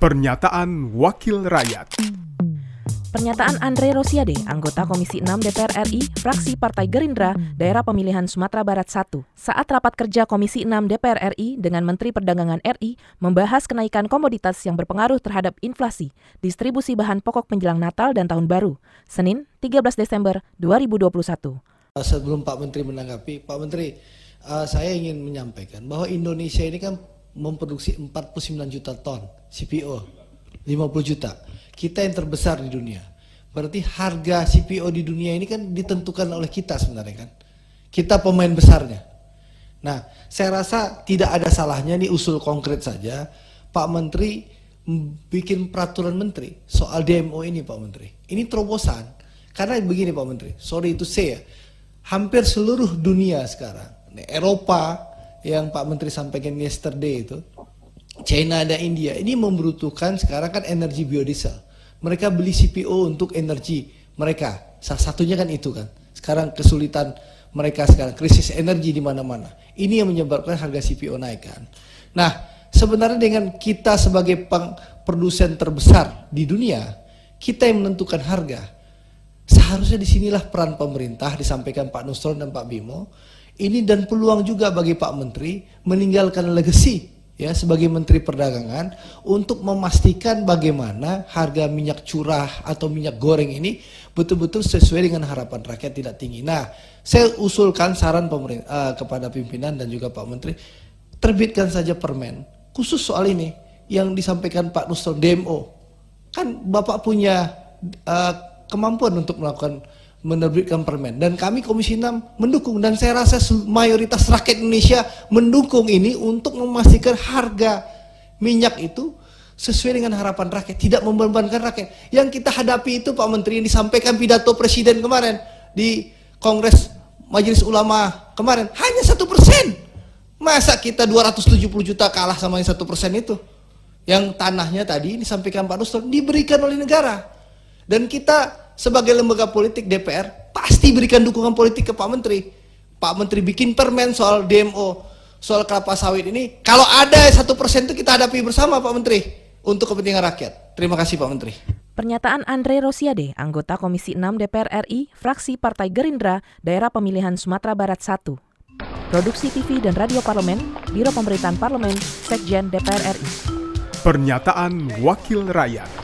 Pernyataan Wakil Rakyat Pernyataan Andre Rosiade, anggota Komisi 6 DPR RI, fraksi Partai Gerindra, daerah pemilihan Sumatera Barat 1, saat rapat kerja Komisi 6 DPR RI dengan Menteri Perdagangan RI membahas kenaikan komoditas yang berpengaruh terhadap inflasi, distribusi bahan pokok menjelang Natal dan Tahun Baru, Senin 13 Desember 2021. Sebelum Pak Menteri menanggapi, Pak Menteri, uh, saya ingin menyampaikan bahwa Indonesia ini kan memproduksi 49 juta ton CPO, 50 juta kita yang terbesar di dunia. Berarti harga CPO di dunia ini kan ditentukan oleh kita sebenarnya kan. Kita pemain besarnya. Nah, saya rasa tidak ada salahnya nih usul konkret saja Pak Menteri bikin peraturan menteri soal DMO ini Pak Menteri. Ini terobosan. Karena begini Pak Menteri, sorry itu saya, hampir seluruh dunia sekarang, Eropa yang Pak Menteri sampaikan yesterday itu, China dan India, ini membutuhkan sekarang kan energi biodiesel mereka beli CPO untuk energi mereka. Salah satunya kan itu kan. Sekarang kesulitan mereka sekarang krisis energi di mana-mana. Ini yang menyebabkan harga CPO naik kan. Nah, sebenarnya dengan kita sebagai produsen terbesar di dunia, kita yang menentukan harga. Seharusnya di sinilah peran pemerintah disampaikan Pak Nusron dan Pak Bimo. Ini dan peluang juga bagi Pak Menteri meninggalkan legacy ya sebagai Menteri Perdagangan untuk memastikan bagaimana harga minyak curah atau minyak goreng ini betul-betul sesuai dengan harapan rakyat tidak tinggi. Nah, saya usulkan saran pemerintah uh, kepada pimpinan dan juga Pak Menteri terbitkan saja permen khusus soal ini yang disampaikan Pak Nusron DMO. Kan Bapak punya uh, kemampuan untuk melakukan menerbitkan permen dan kami Komisi 6 mendukung dan saya rasa mayoritas rakyat Indonesia mendukung ini untuk memastikan harga minyak itu sesuai dengan harapan rakyat, tidak membebankan rakyat. Yang kita hadapi itu Pak Menteri yang disampaikan pidato Presiden kemarin di Kongres Majelis Ulama kemarin hanya satu persen. Masa kita 270 juta kalah sama yang satu persen itu? Yang tanahnya tadi disampaikan Pak Nusron diberikan oleh negara. Dan kita sebagai lembaga politik DPR pasti berikan dukungan politik ke Pak Menteri. Pak Menteri bikin permen soal DMO, soal kelapa sawit ini. Kalau ada satu persen itu kita hadapi bersama Pak Menteri untuk kepentingan rakyat. Terima kasih Pak Menteri. Pernyataan Andre Rosiade, anggota Komisi 6 DPR RI, fraksi Partai Gerindra, daerah pemilihan Sumatera Barat 1. Produksi TV dan Radio Parlemen, Biro Pemerintahan Parlemen, Sekjen DPR RI. Pernyataan Wakil Rakyat.